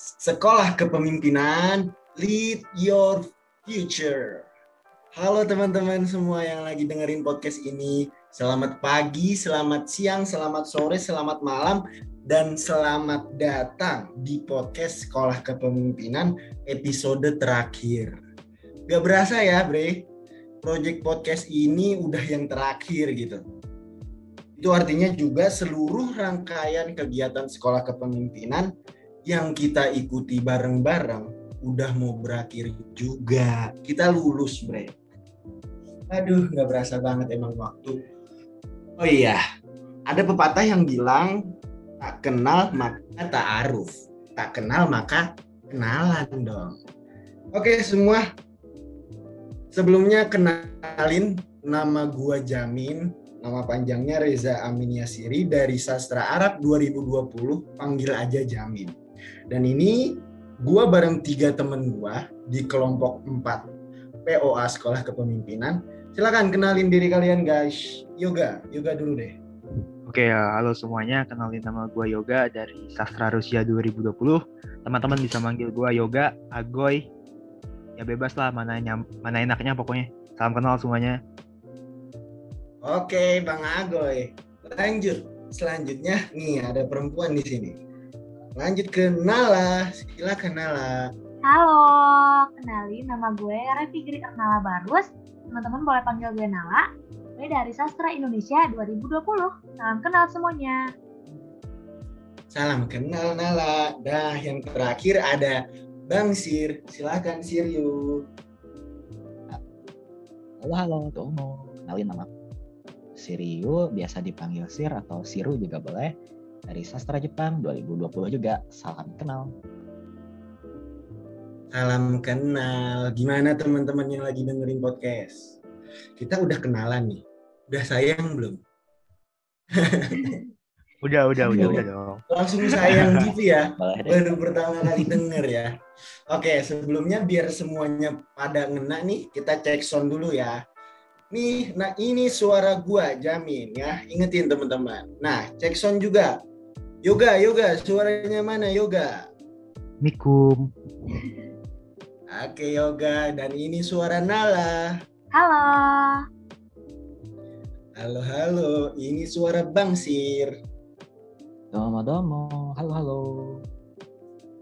Sekolah Kepemimpinan Lead Your Future. Halo teman-teman semua yang lagi dengerin podcast ini. Selamat pagi, selamat siang, selamat sore, selamat malam, dan selamat datang di podcast Sekolah Kepemimpinan episode terakhir. Gak berasa ya, Bre? Project podcast ini udah yang terakhir gitu. Itu artinya juga seluruh rangkaian kegiatan Sekolah Kepemimpinan yang kita ikuti bareng-bareng udah mau berakhir juga. Kita lulus, Bre. Aduh, nggak berasa banget emang waktu. Oh iya, ada pepatah yang bilang tak kenal maka tak aruf. Tak kenal maka kenalan dong. Oke semua, sebelumnya kenalin nama gua Jamin. Nama panjangnya Reza Amin Yasiri dari Sastra Arab 2020, panggil aja Jamin. Dan ini gua bareng tiga temen gua di kelompok 4 POA Sekolah Kepemimpinan. Silakan kenalin diri kalian guys. Yoga, Yoga dulu deh. Oke ya, halo semuanya. Kenalin nama gue Yoga dari Sastra Rusia 2020. Teman-teman bisa manggil gue Yoga, Agoy. Ya bebas lah mana nyam, mana enaknya pokoknya. Salam kenal semuanya. Oke, Bang Agoy. Lanjut. Selanjutnya nih ada perempuan di sini. Lanjut ke Nala. Silakan Nala. Halo, kenalin nama gue Revi Ernala Barus. Teman-teman boleh panggil gue Nala. Gue dari Sastra Indonesia 2020. Salam kenal semuanya. Salam kenal Nala. Dah yang terakhir ada Bang Sir. Silakan Sir yuk. Halo halo Tomo, kenalin nama Siriu, biasa dipanggil Sir atau Siru juga boleh. Dari Sastra Jepang 2020 juga, salam kenal. Salam kenal. Gimana teman-teman yang lagi dengerin podcast? Kita udah kenalan nih. Udah sayang belum? Udah, udah, udah, udah dong. Langsung sayang gitu ya. Baru pertama kali denger ya. Oke, sebelumnya biar semuanya pada ngena nih, kita cek sound dulu ya. Nih, nah ini suara gua, jamin ya. Ingetin teman-teman. Nah, cek sound juga. Yoga, Yoga, suaranya mana Yoga? Mikum. Oke Yoga, dan ini suara Nala. Halo. Halo, halo. Ini suara Bang Sir. Domo domo, halo halo.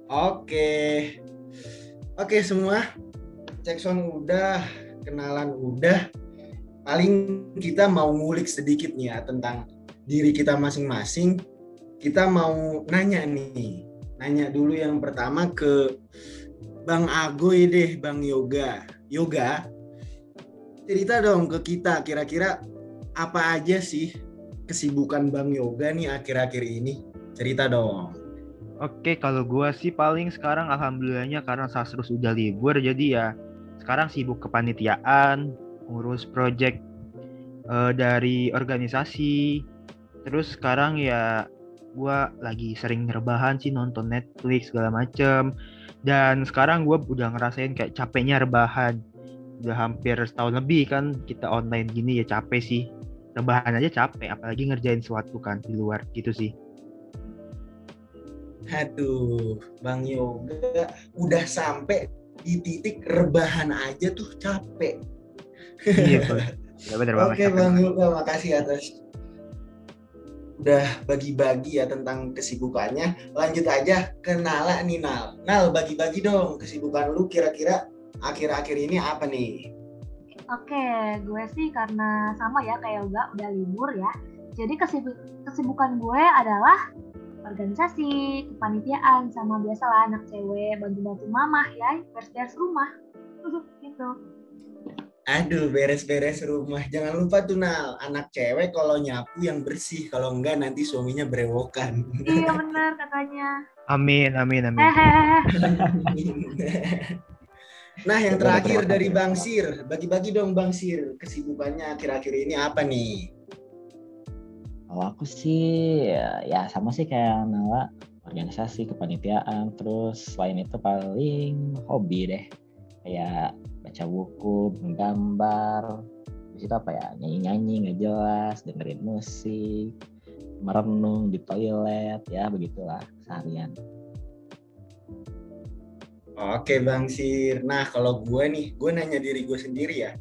Oke. Oke semua. Cek sound udah, kenalan udah. Paling kita mau ngulik sedikit nih ya tentang diri kita masing-masing. Kita mau nanya nih. Nanya dulu yang pertama ke Bang Agoy deh, Bang Yoga. Yoga, cerita dong ke kita kira-kira apa aja sih kesibukan Bang Yoga nih akhir-akhir ini? Cerita dong. Oke, kalau gua sih paling sekarang alhamdulillahnya karena sastra sudah libur jadi ya sekarang sibuk kepanitiaan, ngurus project eh, dari organisasi. Terus sekarang ya gua lagi sering rebahan sih nonton Netflix segala macem. Dan sekarang gua udah ngerasain kayak capeknya rebahan. Udah hampir setahun lebih kan kita online gini ya capek sih. Rebahan aja capek, apalagi ngerjain sesuatu kan di luar gitu sih. Aduh, Bang Yoga udah sampai di titik rebahan aja tuh capek. Iya, ya bener banget. Oke Bang. Yoga, makasih atas udah bagi-bagi ya tentang kesibukannya. Lanjut aja ke Nala nih Nal. Nal bagi-bagi dong kesibukan lu kira-kira akhir-akhir ini apa nih? Oke, gue sih karena sama ya kayak Yoga udah libur ya. Jadi kesibu- kesibukan gue adalah organisasi, kepanitiaan, sama biasalah anak cewek bantu-bantu mamah ya, beres-beres rumah. gitu. Aduh, beres-beres rumah. Jangan lupa tuh Nal, anak cewek kalau nyapu yang bersih, kalau enggak nanti suaminya berewokan. Iya bener katanya. Amin, amin, amin. Nah, yang terakhir dari. Bang Sir, bagi-bagi dong Bang Sir, kesibukannya akhir-akhir ini apa nih? Kalau aku sih ya, ya sama sih kayak Nala, organisasi, kepanitiaan, terus selain itu paling hobi deh. Kayak baca buku, menggambar, terus itu apa ya, nyanyi-nyanyi nggak jelas, dengerin musik, merenung di toilet, ya begitulah seharian. Oke Bang Sir. Nah kalau gue nih, gue nanya diri gue sendiri ya.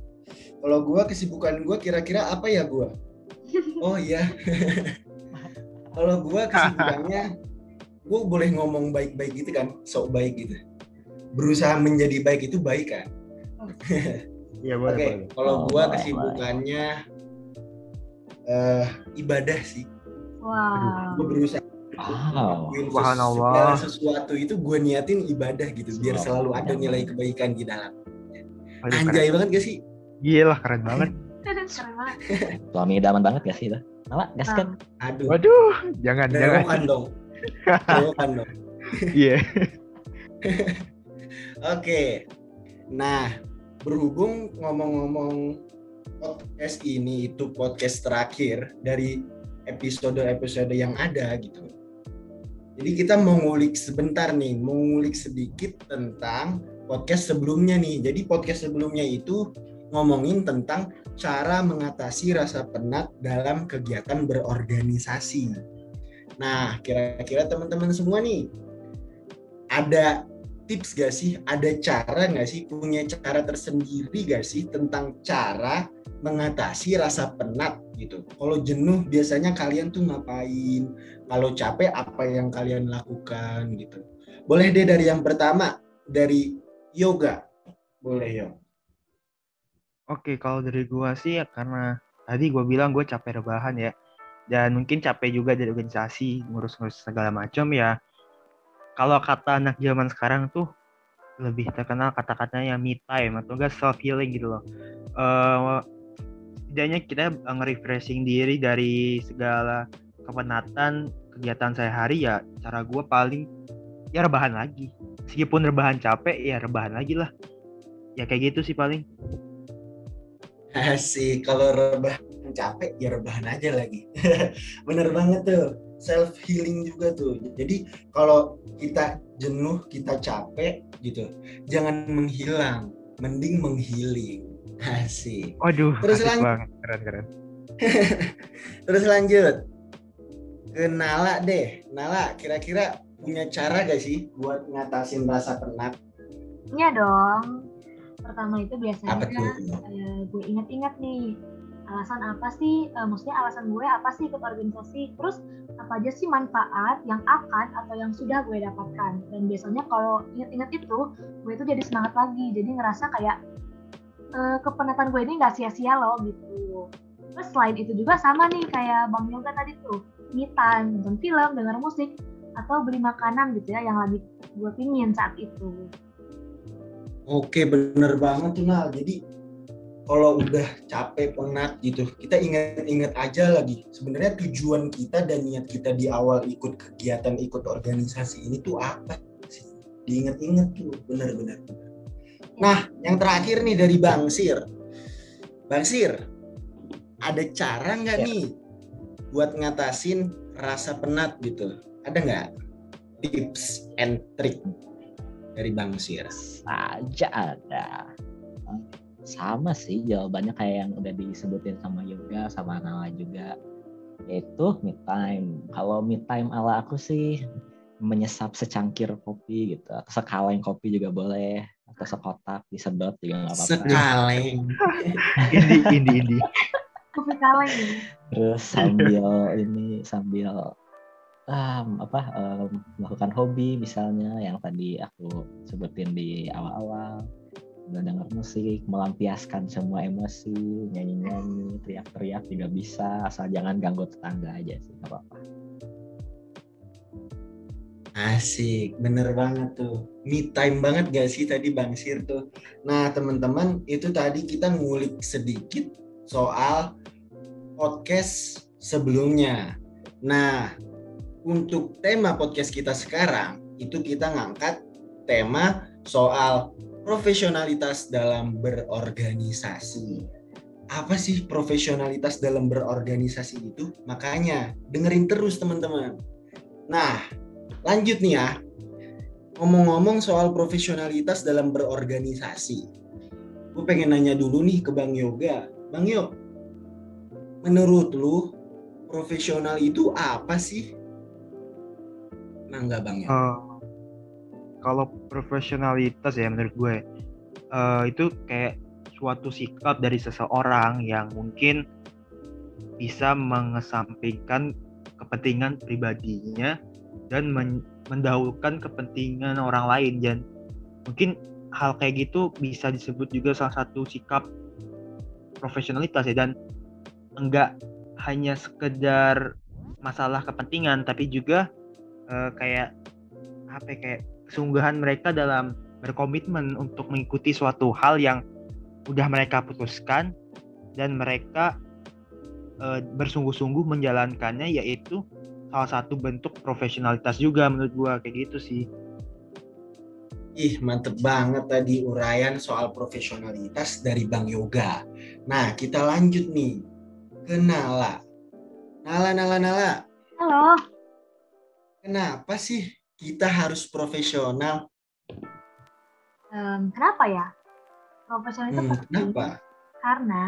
Kalau gue kesibukan gue kira-kira apa ya gue? Oh iya. kalau gue kesibukannya, gue boleh ngomong baik-baik gitu kan, sok baik gitu. Berusaha menjadi baik itu baik kan. Iya Oke, boleh. kalau Oh, boleh, kesibukannya eh ibadah sih. Wow. Gue berusaha Wow. segala sesuatu itu gue niatin ibadah gitu, biar selalu ada nilai kebaikan di dalam. Anjay banget gak sih? Gila keren banget. Keren banget. Suami idaman banget gak sih itu? Nala, gas kan? Aduh. Waduh, jangan jangan. Berewokan dong. Berewokan dong. Iya. Oke. Nah, berhubung ngomong-ngomong podcast ini itu podcast terakhir dari episode-episode yang ada gitu. Jadi kita mau ngulik sebentar nih, mau ngulik sedikit tentang podcast sebelumnya nih. Jadi podcast sebelumnya itu ngomongin tentang cara mengatasi rasa penat dalam kegiatan berorganisasi. Nah, kira-kira teman-teman semua nih ada tips gak sih? Ada cara gak sih? Punya cara tersendiri gak sih tentang cara mengatasi rasa penat gitu? Kalau jenuh biasanya kalian tuh ngapain? Kalau capek apa yang kalian lakukan gitu? Boleh deh dari yang pertama dari yoga. Boleh yo. Oke, kalau dari gua sih ya karena tadi gua bilang gue capek rebahan ya. Dan mungkin capek juga dari organisasi, ngurus-ngurus segala macam ya. Kalau kata anak zaman sekarang tuh lebih terkenal kata-katanya me time atau enggak self healing gitu loh. Eh setidaknya kita nge-refreshing diri dari segala kepenatan kegiatan sehari-hari ya cara gua paling ya rebahan lagi. Meskipun rebahan capek ya rebahan lagi lah. Ya kayak gitu sih paling. Asik, kalau rebahan capek ya rebahan aja lagi. Bener banget tuh, self healing juga tuh. Jadi kalau kita jenuh, kita capek gitu, jangan menghilang, mending menghealing. Asik. Waduh, Terus asik lanjut. banget, keren keren. Terus lanjut ke Nala deh. Nala, kira-kira punya cara gak sih buat ngatasin rasa penat? Iya dong. Pertama itu biasanya Apa tuh? eh, gue inget-inget nih alasan apa sih, eh, maksudnya alasan gue apa sih ikut organisasi, terus apa aja sih manfaat yang akan atau yang sudah gue dapatkan. Dan biasanya kalau inget-inget itu, gue itu jadi semangat lagi, jadi ngerasa kayak eh, kepenatan gue ini nggak sia-sia loh gitu. Terus selain itu juga sama nih kayak Bang Yoga tadi tuh, time, nonton film, denger musik, atau beli makanan gitu ya yang lagi gue pingin saat itu. Oke, bener banget tuh Nal. Jadi kalau udah capek, penat gitu, kita ingat-ingat aja lagi. Sebenarnya tujuan kita dan niat kita di awal ikut kegiatan, ikut organisasi ini tuh apa sih? Diingat-ingat tuh, bener-bener. Nah, yang terakhir nih dari Bang Sir. Bang Sir, ada cara nggak Ya. nih buat ngatasin rasa penat gitu? Ada nggak tips and trick dari Bang Sir? Saja ada. Sama sih jawabannya kayak yang udah disebutin sama Yoga, sama Nala juga. Yaitu me time. Kalau me time ala aku sih menyesap secangkir kopi gitu. Atau sekaleng kopi juga boleh. Atau sekotak disedot juga nggak apa-apa. Sekaleng. Indi, indi, indi. Kopi kaleng. Terus sambil ini sambil um, apa um, melakukan hobi misalnya yang tadi aku sebutin di awal-awal denger musik melampiaskan semua emosi nyanyi-nyanyi teriak-teriak juga bisa asal jangan ganggu tetangga aja sih nggak apa-apa Asik, bener banget tuh. Me time banget gak sih tadi Bang Sir tuh. Nah teman-teman itu tadi kita ngulik sedikit soal podcast sebelumnya. Nah untuk tema podcast kita sekarang itu kita ngangkat tema soal profesionalitas dalam berorganisasi. Apa sih profesionalitas dalam berorganisasi itu? Makanya dengerin terus teman-teman. Nah, lanjut nih ya. Ngomong-ngomong soal profesionalitas dalam berorganisasi. Gue pengen nanya dulu nih ke Bang Yoga. Bang Yog, menurut lu profesional itu apa sih? Nah enggak Bang Yog? Eh, kalau profesionalitas ya menurut gue uh, itu kayak suatu sikap dari seseorang yang mungkin bisa mengesampingkan kepentingan pribadinya dan men mendahulukan kepentingan orang lain. Dan mungkin hal kayak gitu bisa disebut juga salah satu sikap profesionalitas ya. Dan enggak hanya sekedar masalah kepentingan tapi juga uh, kayak apa ya, kayak kesungguhan mereka dalam berkomitmen untuk mengikuti suatu hal yang udah mereka putuskan dan mereka uh, bersungguh-sungguh menjalankannya yaitu salah satu bentuk profesionalitas juga menurut gua kayak gitu sih. Ih, mantep banget tadi uraian soal profesionalitas dari Bang Yoga. Nah, kita lanjut nih ke Nala. Nala, Nala, Nala. Halo. Kenapa sih kita harus profesional? Um, kenapa ya? Profesional itu hmm, penting. Kenapa? Karena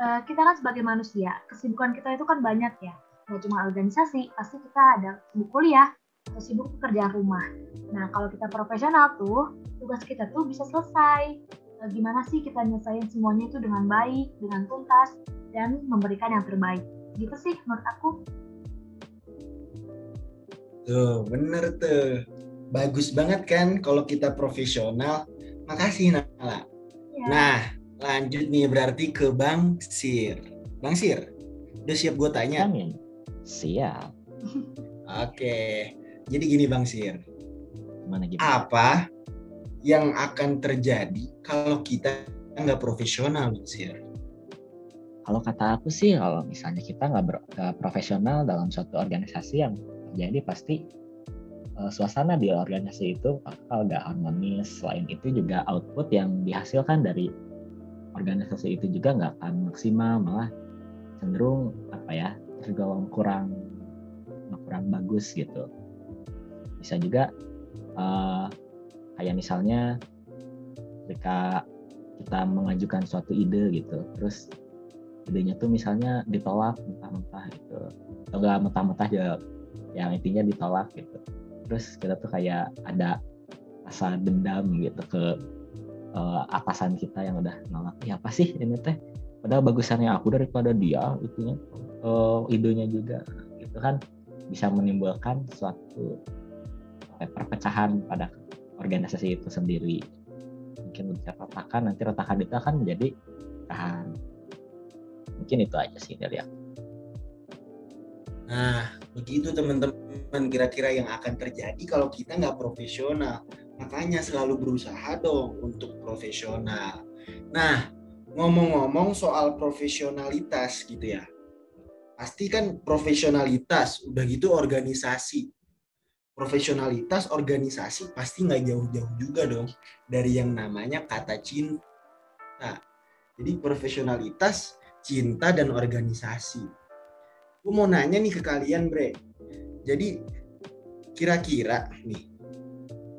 uh, kita kan sebagai manusia, kesibukan kita itu kan banyak ya nggak cuma organisasi, pasti kita ada sibuk kuliah atau sibuk pekerjaan rumah. Nah, kalau kita profesional tuh, tugas kita tuh bisa selesai. Nah, gimana sih kita nyelesain semuanya itu dengan baik, dengan tuntas, dan memberikan yang terbaik. Gitu sih menurut aku. Tuh, bener tuh. Bagus banget kan kalau kita profesional. Makasih, Nala. Ya. Nah, lanjut nih berarti ke Bang Sir. Bang Sir, udah siap gue tanya? Amin. Siap. Oke. Jadi gini Bang Sir. Gimana gitu? Apa yang akan terjadi kalau kita nggak profesional, Bang Sir? Kalau kata aku sih, kalau misalnya kita nggak profesional dalam suatu organisasi yang terjadi pasti uh, suasana di organisasi itu bakal nggak harmonis. Selain itu juga output yang dihasilkan dari organisasi itu juga nggak akan maksimal, malah cenderung apa ya tergolong kurang kurang bagus gitu bisa juga uh, kayak misalnya ketika kita mengajukan suatu ide gitu terus idenya tuh misalnya ditolak mentah-mentah gitu atau enggak mentah-mentah ya yang intinya ditolak gitu. Terus kita tuh kayak ada rasa dendam gitu ke uh, atasan kita yang udah nolak. Ya apa sih ini teh? Padahal bagusannya aku daripada dia itunya. Uh, idenya juga gitu kan. Bisa menimbulkan suatu perpecahan pada organisasi itu sendiri. Mungkin bisa retakan nanti retakan itu akan menjadi tahan. Mungkin itu aja sih dari aku nah begitu teman-teman. Kira-kira yang akan terjadi kalau kita nggak profesional? Makanya selalu berusaha dong untuk profesional. Nah ngomong-ngomong soal profesionalitas gitu ya. Pasti kan profesionalitas udah gitu organisasi. Profesionalitas organisasi pasti nggak jauh-jauh juga dong dari yang namanya kata cinta. Jadi profesionalitas cinta dan organisasi gue mau nanya nih ke kalian bre jadi kira-kira nih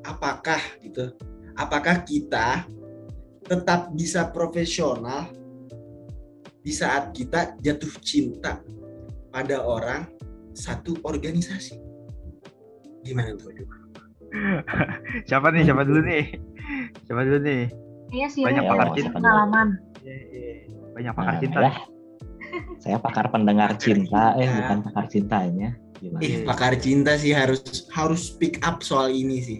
apakah gitu apakah kita tetap bisa profesional di saat kita jatuh cinta pada orang satu organisasi. Gimana tuh? siapa nih? Siapa dulu nih? Siapa dulu nih? Iya sih. Banyak pakar cinta. Pengalaman. Iya, iya. Banyak pakar nah, cinta. Saya pakar pendengar cinta, eh bukan pakar cintanya. Gimana? Eh, pakar cinta sih harus harus speak up soal ini sih.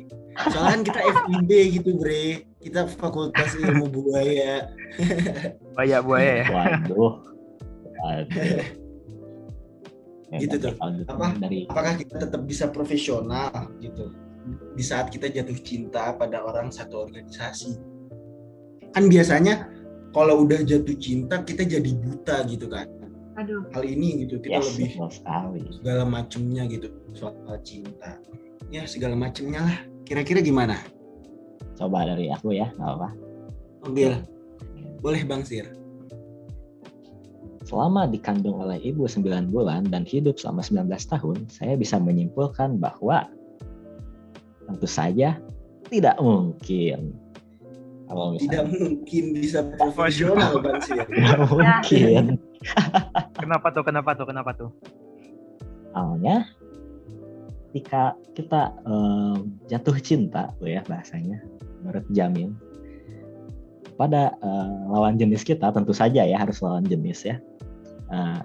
Soalnya kan kita FIB gitu, Bre. Kita Fakultas Ilmu Buaya. Banyak buaya ya. Waduh. Waduh gitu tuh apa dari apakah kita tetap bisa profesional gitu di saat kita jatuh cinta pada orang satu organisasi kan biasanya kalau udah jatuh cinta kita jadi buta gitu kan. Aduh. hal ini gitu kita yes, lebih segala macamnya gitu soal cinta. Ya segala macamnya lah. Kira-kira gimana? Coba dari aku ya nggak apa oke. Boleh bang Sir. Selama dikandung oleh ibu 9 bulan dan hidup selama 19 tahun, saya bisa menyimpulkan bahwa tentu saja tidak mungkin. Kalau misalnya, tidak mungkin bisa profesional Bang Tidak mungkin. kenapa tuh? Kenapa tuh? Kenapa tuh? Awalnya ketika kita eh, jatuh cinta tuh ya bahasanya menurut Jamin pada eh, lawan jenis kita tentu saja ya harus lawan jenis ya Nah,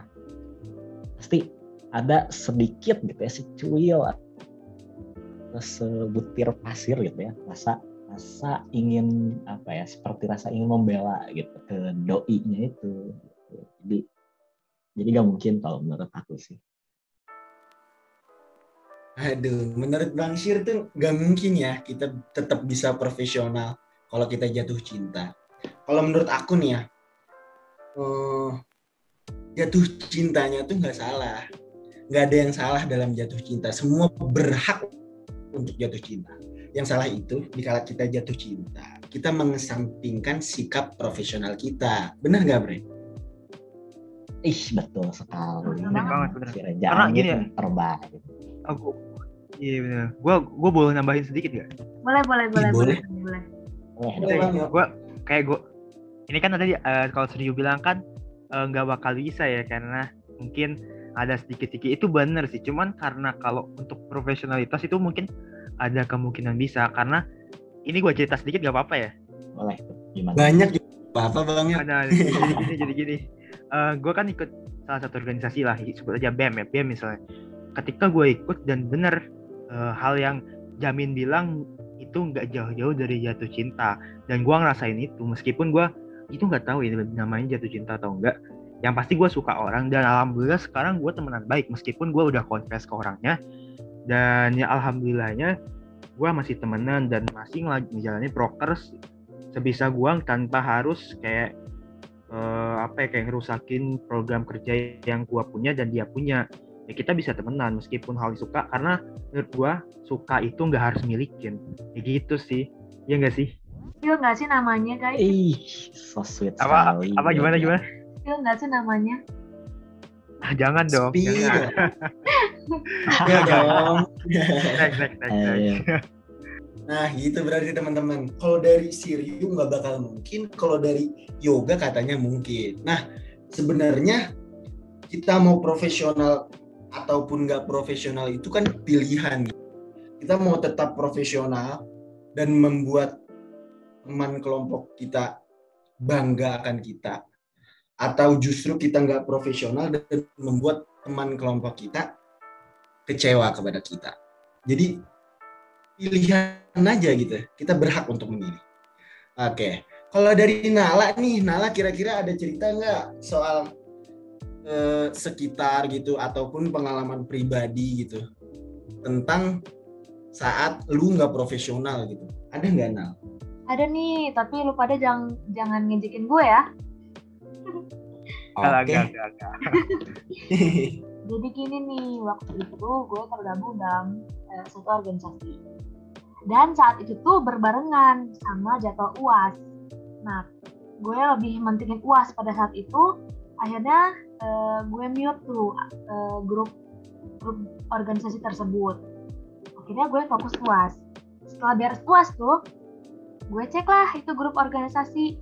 pasti ada sedikit gitu ya secuil atau sebutir pasir gitu ya rasa rasa ingin apa ya seperti rasa ingin membela gitu ke doinya itu jadi jadi gak mungkin kalau menurut aku sih Aduh, menurut Bang Syir tuh gak mungkin ya kita tetap bisa profesional kalau kita jatuh cinta. Kalau menurut aku nih ya, eh, jatuh cintanya tuh nggak salah. Nggak ada yang salah dalam jatuh cinta. Semua berhak untuk jatuh cinta. Yang salah itu dikala kita jatuh cinta, kita mengesampingkan sikap profesional kita. Benar nggak, Bre? ih betul sekali Bener banget, bener. Reza Karena gini ya. terbaik Aku Iya benar. Gua gua boleh nambahin sedikit gak? Boleh, boleh, boleh, boleh. boleh. banget. Gua kayak gua ini kan tadi eh, kalau Sergio bilang kan eh, nggak bakal bisa ya karena mungkin ada sedikit-sedikit itu benar sih. Cuman karena kalau untuk profesionalitas itu mungkin ada kemungkinan bisa karena ini gua cerita sedikit gak apa-apa ya. boleh gimana Banyak juga apa Bang ya? Ada jadi gini jadi gini. Eh gue kan ikut salah satu organisasi lah, sebut aja BEM ya, BEM misalnya. Ketika gue ikut dan bener eh, hal yang Jamin bilang itu nggak jauh-jauh dari jatuh cinta dan gue ngerasain itu meskipun gue itu nggak tahu ya namanya jatuh cinta atau enggak yang pasti gue suka orang dan alhamdulillah sekarang gue temenan baik meskipun gue udah confess ke orangnya dan ya alhamdulillahnya gue masih temenan dan masih ngejalanin prokers sebisa gue tanpa harus kayak eh, apa ya kayak ngerusakin program kerja yang gue punya dan dia punya. Ya kita bisa temenan meskipun hal suka karena menurut gue suka itu nggak harus milikin. Ya gitu sih. Ya nggak sih? Feel nggak sih namanya, guys? ih so sweet apa sekali. apa gimana gimana? Feel nggak sih namanya? ah, jangan dong jangan Ya dong. next next next, next. Ayo. Nah gitu berarti teman-teman. Kalau dari Siriu nggak bakal mungkin, kalau dari yoga katanya mungkin. Nah sebenarnya kita mau profesional ataupun nggak profesional itu kan pilihan. Kita mau tetap profesional dan membuat teman kelompok kita bangga akan kita, atau justru kita nggak profesional dan membuat teman kelompok kita kecewa kepada kita. Jadi pilihan aja gitu. Kita berhak untuk memilih. Oke. Kalau dari Nala nih, Nala kira-kira ada cerita nggak soal eh, sekitar gitu ataupun pengalaman pribadi gitu tentang saat lu nggak profesional gitu. Ada nggak Nal? Ada nih, tapi lu pada jangan jangan ngejekin gue ya. Oke. enggak. Jadi gini nih, waktu itu gue tergabung dalam eh, satu organisasi. Dan saat itu tuh berbarengan sama jadwal UAS. Nah, gue lebih mentingin UAS pada saat itu. Akhirnya eh, gue mute tuh eh, grup grup organisasi tersebut. Akhirnya gue fokus UAS. Setelah beres UAS tuh, gue cek lah itu grup organisasi.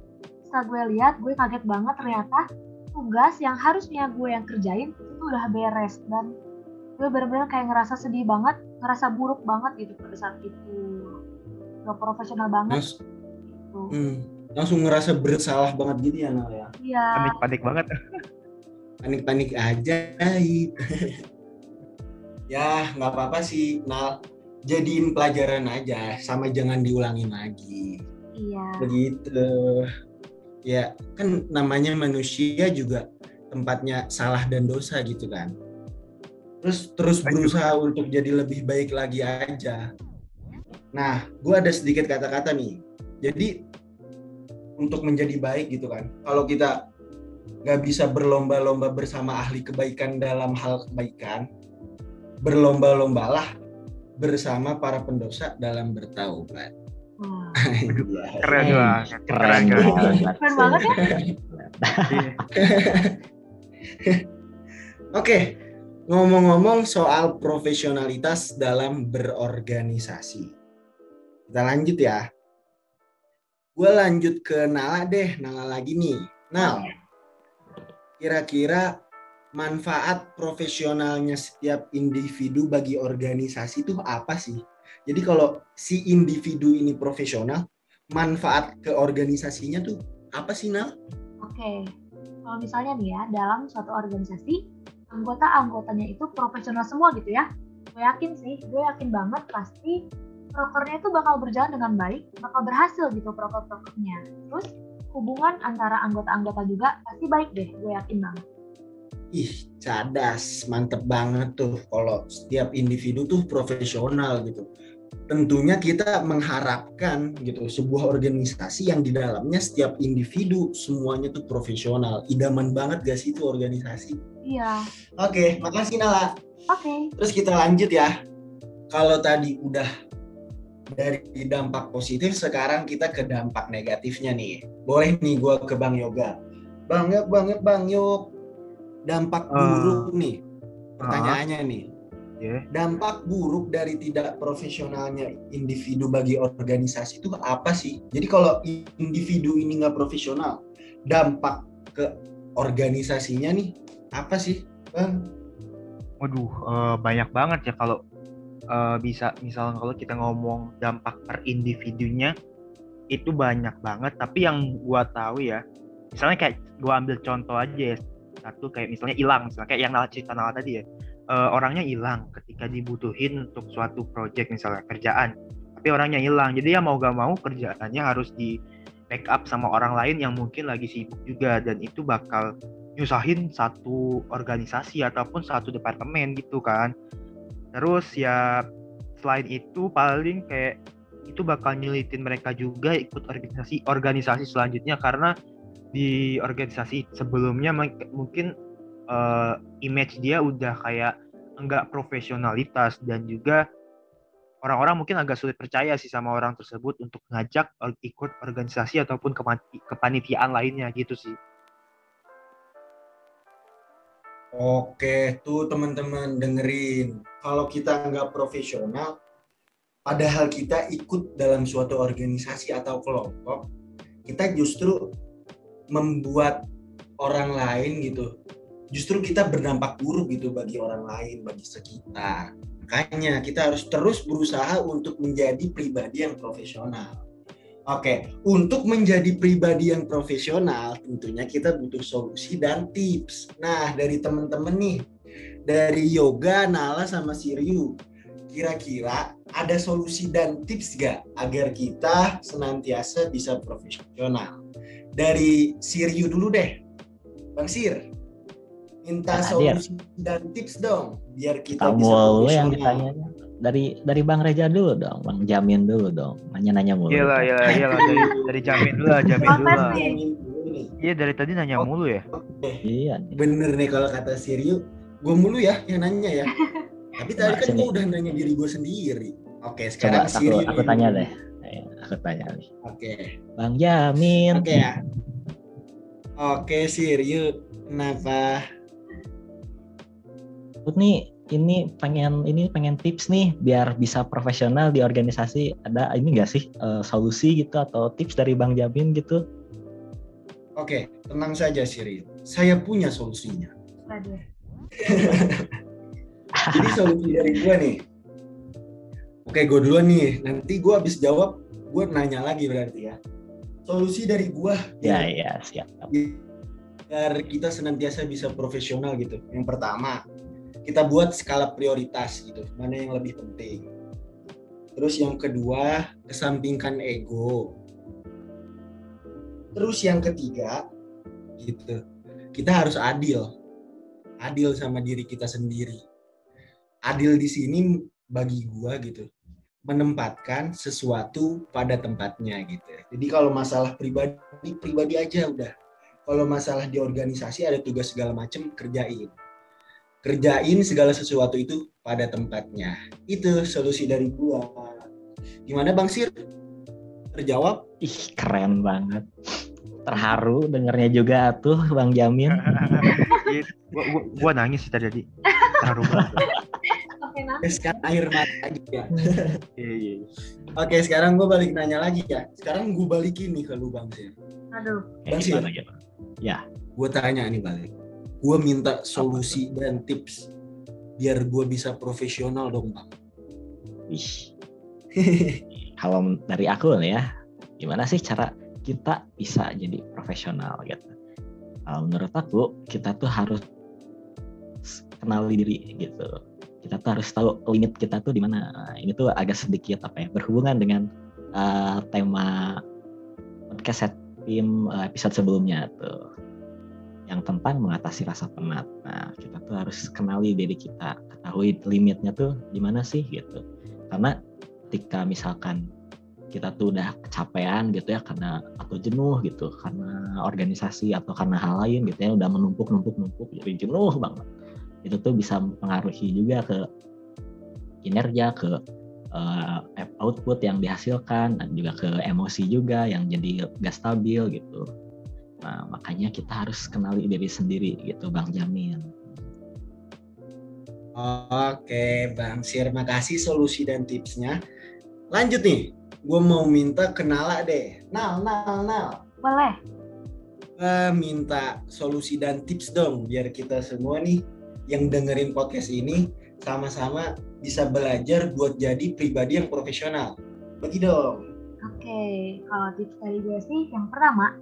Setelah gue lihat, gue kaget banget ternyata tugas yang harusnya gue yang kerjain itu udah beres dan gue bener-bener kayak ngerasa sedih banget, ngerasa buruk banget gitu pada saat itu. Gak profesional banget Mas, gitu. hmm, langsung ngerasa bersalah banget gitu ya Nal ya. Iya, panik panik banget Panik-panik aja. ya nggak apa-apa sih Nal. Jadiin pelajaran aja, sama jangan diulangin lagi. iya. begitu ya kan namanya manusia juga tempatnya salah dan dosa gitu kan. Terus terus berusaha untuk jadi lebih baik lagi aja. Nah gue ada sedikit kata-kata nih. Jadi untuk menjadi baik gitu kan. Kalau kita nggak bisa berlomba-lomba bersama ahli kebaikan dalam hal kebaikan berlomba-lombalah bersama para pendosa dalam bertaubat. Keren banget keren keren banget. Keren banget ya. Oke, ngomong-ngomong soal profesionalitas dalam berorganisasi. Kita lanjut ya. Gue lanjut ke Nala deh, Nala lagi nih. Nal, kira-kira manfaat profesionalnya setiap individu bagi organisasi itu apa sih? Jadi kalau si individu ini profesional, manfaat ke organisasinya tuh apa sih Nal? Oke, kalau misalnya nih ya dalam suatu organisasi anggota-anggotanya itu profesional semua gitu ya. Gue yakin sih, gue yakin banget pasti prokernya itu bakal berjalan dengan baik, bakal berhasil gitu proker-prokernya. Terus hubungan antara anggota-anggota juga pasti baik deh, gue yakin banget. Ih, cadas, mantep banget tuh kalau setiap individu tuh profesional gitu. Tentunya kita mengharapkan gitu sebuah organisasi yang di dalamnya setiap individu semuanya tuh profesional. Idaman banget gak sih itu organisasi? Iya. Oke, makasih Nala. Oke. Terus kita lanjut ya. Kalau tadi udah dari dampak positif, sekarang kita ke dampak negatifnya nih. Boleh nih gue ke Bang Yoga. Bang Yog, Bang Yog, Bang Yog. Dampak Ah. buruk nih. Pertanyaannya nih. Ya. Dampak buruk dari tidak profesionalnya individu bagi organisasi itu apa sih? Jadi kalau individu ini nggak profesional, dampak ke organisasinya nih apa sih, Bang? Waduh, eh, banyak banget ya kalau eh, bisa misalnya kalau kita ngomong dampak per individunya itu banyak banget. Tapi yang gua tahu ya, misalnya kayak gua ambil contoh aja ya, satu kayak misalnya hilang, misalnya kayak yang cerita Nala tadi ya, eh, orangnya hilang ketika dibutuhin untuk suatu project misalnya kerjaan, tapi orangnya hilang. Jadi ya mau gak mau kerjaannya harus di backup sama orang lain yang mungkin lagi sibuk juga dan itu bakal nyusahin satu organisasi ataupun satu departemen gitu kan. Terus ya selain itu paling kayak itu bakal nyulitin mereka juga ikut organisasi organisasi selanjutnya karena di organisasi sebelumnya mung- mungkin eh, image dia udah kayak enggak profesionalitas dan juga orang-orang mungkin agak sulit percaya sih sama orang tersebut untuk ngajak ikut organisasi ataupun kepanitiaan lainnya gitu sih. Oke, tuh teman-teman dengerin. Kalau kita nggak profesional, padahal kita ikut dalam suatu organisasi atau kelompok, kita justru membuat orang lain gitu. Justru kita berdampak buruk gitu bagi orang lain, bagi sekitar. Makanya kita harus terus berusaha untuk menjadi pribadi yang profesional. Oke, untuk menjadi pribadi yang profesional, tentunya kita butuh solusi dan tips. Nah, dari teman-teman nih, dari Yoga, Nala, sama Siryu, kira-kira ada solusi dan tips gak agar kita senantiasa bisa profesional? Dari Siryu dulu deh, Bang Sir, minta hadir. solusi dan tips dong, biar kita Kamu bisa lu yang ditanya. Dari dari Bang Reja dulu dong, Bang Jamin dulu dong. Nanya-nanya mulu. Iyalah, iyalah, iyalah dari dari jamin dulu lah, jamin dulu lah. Iya dari tadi nanya mulu ya. Iya. nih. Bener nih kalau kata Siryu, gue mulu ya yang nanya ya. Tapi tadi Coba kan gue udah nanya diri gue sendiri. Oke, Coba sekarang aku Siryu. aku nih. tanya deh. Ayo, aku tanya nih. Oke. Bang Jamin. Oke ya. Oke, Siryu. Kenapa? Aku nih ini pengen ini pengen tips nih biar bisa profesional di organisasi. Ada ini enggak sih eh, solusi gitu atau tips dari Bang Jamin gitu? Oke, tenang saja Siryu. Saya punya solusinya. Jadi solusi dari gue nih. Oke, gue duluan nih. Nanti gue habis jawab, gue nanya lagi berarti ya. Solusi dari gue Ya ya siap. biar kita senantiasa bisa profesional gitu. Yang pertama, kita buat skala prioritas gitu. Mana yang lebih penting. Terus yang kedua, kesampingkan ego. Terus yang ketiga, gitu. Kita harus adil. Adil sama diri kita sendiri. Adil di sini bagi gua gitu. Menempatkan sesuatu pada tempatnya gitu. Jadi kalau masalah pribadi, pribadi aja udah kalau masalah di organisasi ada tugas segala macam kerjain kerjain segala sesuatu itu pada tempatnya itu solusi dari gua gimana bang Sir terjawab Ih keren banget. Terharu dengernya juga tuh Bang Jamin. Iya, gua, gua, gua nangis sih tadi. Terharu banget. Oke, nah. Teskan air mata aja ya Iya, iya. oke sekarang gua balik nanya lagi ya sekarang gua balikin nih ke lu bang Sir Aduh. Eh, Bang Sir. gimana, gimana? gue tanya nih balik gue minta solusi dan tips biar gue bisa profesional dong bang. Wih. Kalau dari aku nih ya, gimana sih cara kita bisa jadi profesional gitu? Kalau menurut aku kita tuh harus kenali diri gitu. Kita tuh harus tahu limit kita tuh di mana. Nah, ini tuh agak sedikit apa ya berhubungan dengan uh, tema podcast tim uh, episode sebelumnya tuh tentang mengatasi rasa penat. Nah, kita tuh harus kenali diri kita, ketahui limitnya tuh di mana sih gitu. Karena ketika misalkan kita tuh udah kecapean gitu ya karena atau jenuh gitu karena organisasi atau karena hal lain gitu ya udah menumpuk numpuk numpuk jadi jenuh banget itu tuh bisa mempengaruhi juga ke kinerja ke uh, output yang dihasilkan dan juga ke emosi juga yang jadi gak stabil gitu Nah, makanya kita harus kenali diri sendiri gitu Bang Jamin. Oke, Bang Sir, makasih solusi dan tipsnya. Lanjut nih, gue mau minta kenala deh. Nal, nal, nal. Boleh. Uh, minta solusi dan tips dong, biar kita semua nih yang dengerin podcast ini sama-sama bisa belajar buat jadi pribadi yang profesional. Bagi dong. Oke, kalau tips dari gue sih, yang pertama,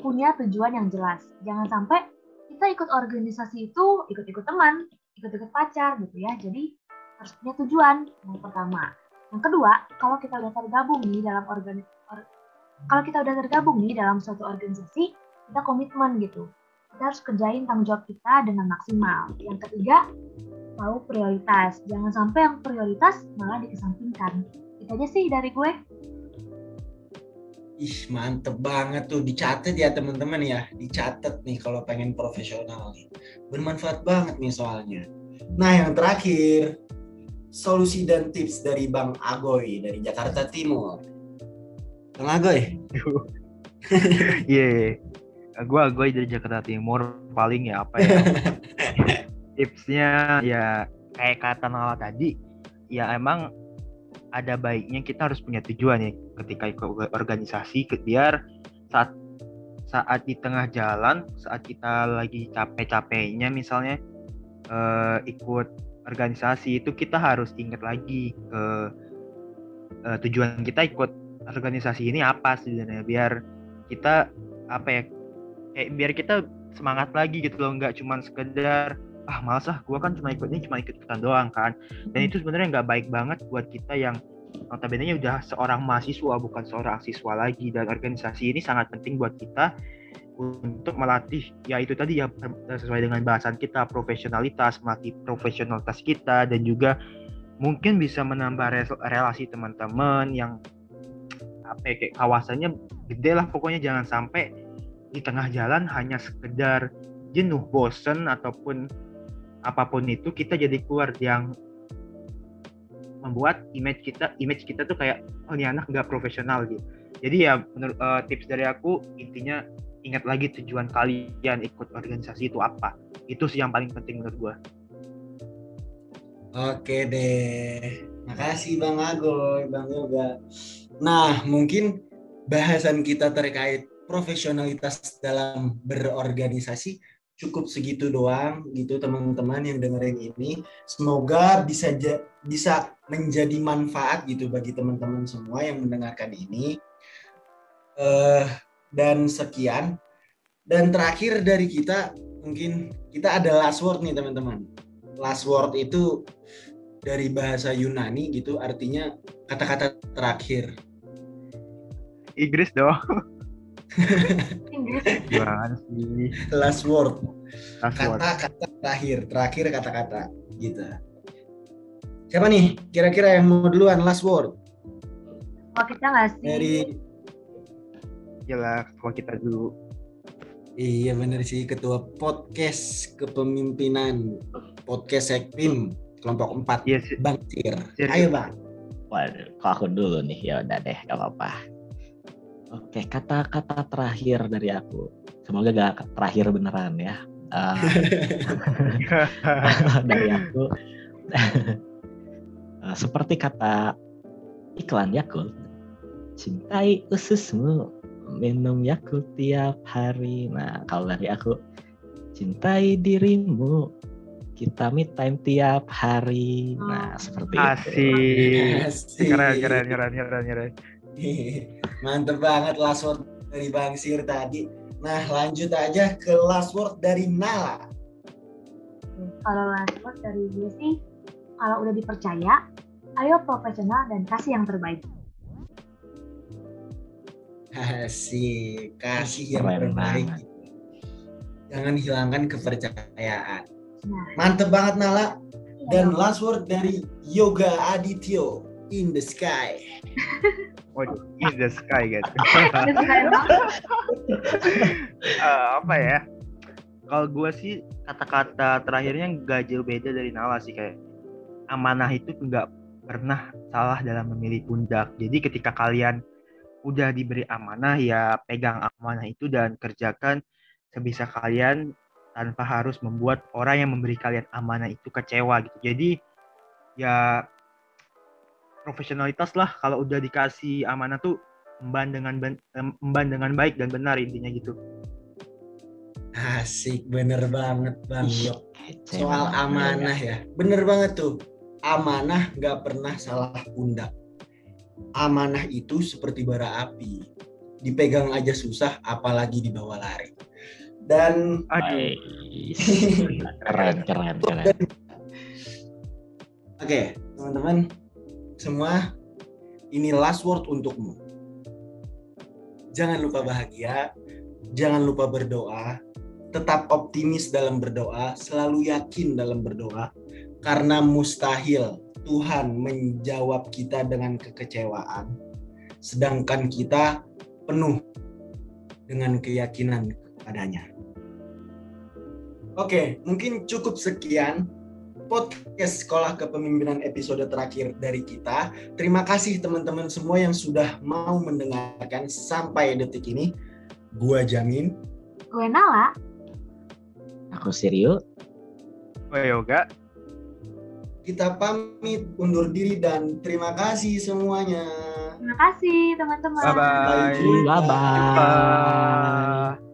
punya tujuan yang jelas. Jangan sampai kita ikut organisasi itu ikut-ikut teman, ikut-ikut pacar gitu ya. Jadi harus punya tujuan yang pertama. Yang kedua, kalau kita udah tergabung nih dalam organ or, kalau kita udah tergabung nih dalam suatu organisasi, kita komitmen gitu. Kita harus kerjain tanggung jawab kita dengan maksimal. Yang ketiga, tahu prioritas. Jangan sampai yang prioritas malah dikesampingkan. Itu aja sih dari gue. Ih mantep banget tuh dicatat ya teman-teman ya dicatat nih kalau pengen profesional nih bermanfaat banget nih soalnya. Nah yang terakhir solusi dan tips dari Bang Agoy dari Jakarta Timur. Bang Agoy. Iya, yeah, gue Agoy dari Jakarta Timur paling ya apa ya tipsnya ya kayak kata Nala tadi ya emang ada baiknya kita harus punya tujuan ya. Ketika ikut organisasi biar saat saat di tengah jalan saat kita lagi capek-capeknya misalnya uh, ikut organisasi itu kita harus ingat lagi ke uh, tujuan kita ikut organisasi ini apa sebenarnya. Biar kita apa ya kayak biar kita semangat lagi gitu loh. Nggak cuma sekedar ah malas ah gue kan cuma ikut ini cuma ikut ikutan doang kan. Dan itu sebenarnya nggak baik banget buat kita yang notabene udah seorang mahasiswa bukan seorang siswa lagi. Dan organisasi ini sangat penting buat kita untuk melatih ya itu tadi ya sesuai dengan bahasan kita profesionalitas melatih profesionalitas kita dan juga mungkin bisa menambah relasi teman-teman yang apa ya, kayak kawasannya gede lah pokoknya. Jangan sampai di tengah jalan hanya sekedar jenuh bosen ataupun apa pun itu kita jadi keluar yang membuat image kita image kita tuh kayak oh ini anak nggak profesional gitu. Jadi ya menurut uh, tips dari aku intinya ingat lagi tujuan kalian ikut organisasi itu apa. Itu sih yang paling penting menurut gua. Oke deh. Makasih bang Agoy bang Yoga. Nah mungkin bahasan kita terkait profesionalitas dalam berorganisasi cukup segitu doang gitu teman-teman yang dengerin ini. Semoga bisa bisa menjadi manfaat gitu bagi teman-teman semua yang mendengarkan ini. Uh, dan sekian. Dan terakhir dari kita mungkin kita ada last word nih teman-teman. Last word itu dari bahasa Yunani gitu artinya kata-kata terakhir. Inggris dong. Gimana sih? Last word. Kata-kata terakhir, terakhir kata-kata gitu. Siapa nih kira-kira yang mau duluan last word? Oh kita nggak sih? Dari Yalah, ketua kita dulu. Iya bener sih ketua podcast kepemimpinan podcast Sekpim kelompok 4 yes. Iya Bang Tir. Ayo Bang. Waduh, kok aku dulu nih ya udah deh, gak apa-apa. Oke, kata-kata terakhir dari aku. Semoga gak terakhir beneran ya. Uh, dari aku, uh, seperti kata iklan Yakult, cintai ususmu, minum Yakult tiap hari. Nah, kalau dari aku, cintai dirimu. Kita meet time tiap hari. Nah, seperti itu. Asik. Asik. Keren, keren, keren, keren, keren. Mantep banget last word dari Bang Sir tadi. Nah lanjut aja ke last word dari Nala. Kalau last word dari gue sih, kalau udah dipercaya, ayo profesional dan kasih yang terbaik. Asik, kasih yang Keren terbaik. banget. Jangan hilangkan kepercayaan. Nah, Mantep banget Nala. Dan iya. last word dari Yoga Adityo in the sky. Waduh, in the sky gitu. Eh, apa ya? Kalau gue sih kata-kata terakhirnya gak jauh beda dari Nala sih kayak amanah itu nggak pernah salah dalam memilih pundak. Jadi ketika kalian udah diberi amanah ya pegang amanah itu dan kerjakan sebisa kalian tanpa harus membuat orang yang memberi kalian amanah itu kecewa gitu. Jadi ya profesionalitas lah kalau udah dikasih amanah tuh emban dengan ben- emban dengan baik dan benar intinya gitu. Asik, bener banget Bang Ih, Yok. Soal amanah ya. Bener banget tuh. Amanah nggak pernah salah pundak. Amanah itu seperti bara api. Dipegang aja susah, apalagi dibawa lari. Dan Aduh, keren, keren, keren. oke, teman-teman semua, ini last word untukmu. Jangan lupa bahagia, jangan lupa berdoa, tetap optimis dalam berdoa, selalu yakin dalam berdoa, karena mustahil Tuhan menjawab kita dengan kekecewaan, sedangkan kita penuh dengan keyakinan kepadanya. Oke, mungkin cukup sekian podcast Sekolah Kepemimpinan episode terakhir dari kita. Terima kasih teman-teman semua yang sudah mau mendengarkan sampai detik ini. Gua jamin Gue Nala, Aku Sirio. gue yoga. kita pamit undur diri dan terima kasih semuanya. terima kasih teman-teman. Bye-bye. Bye. Bye-bye. Bye.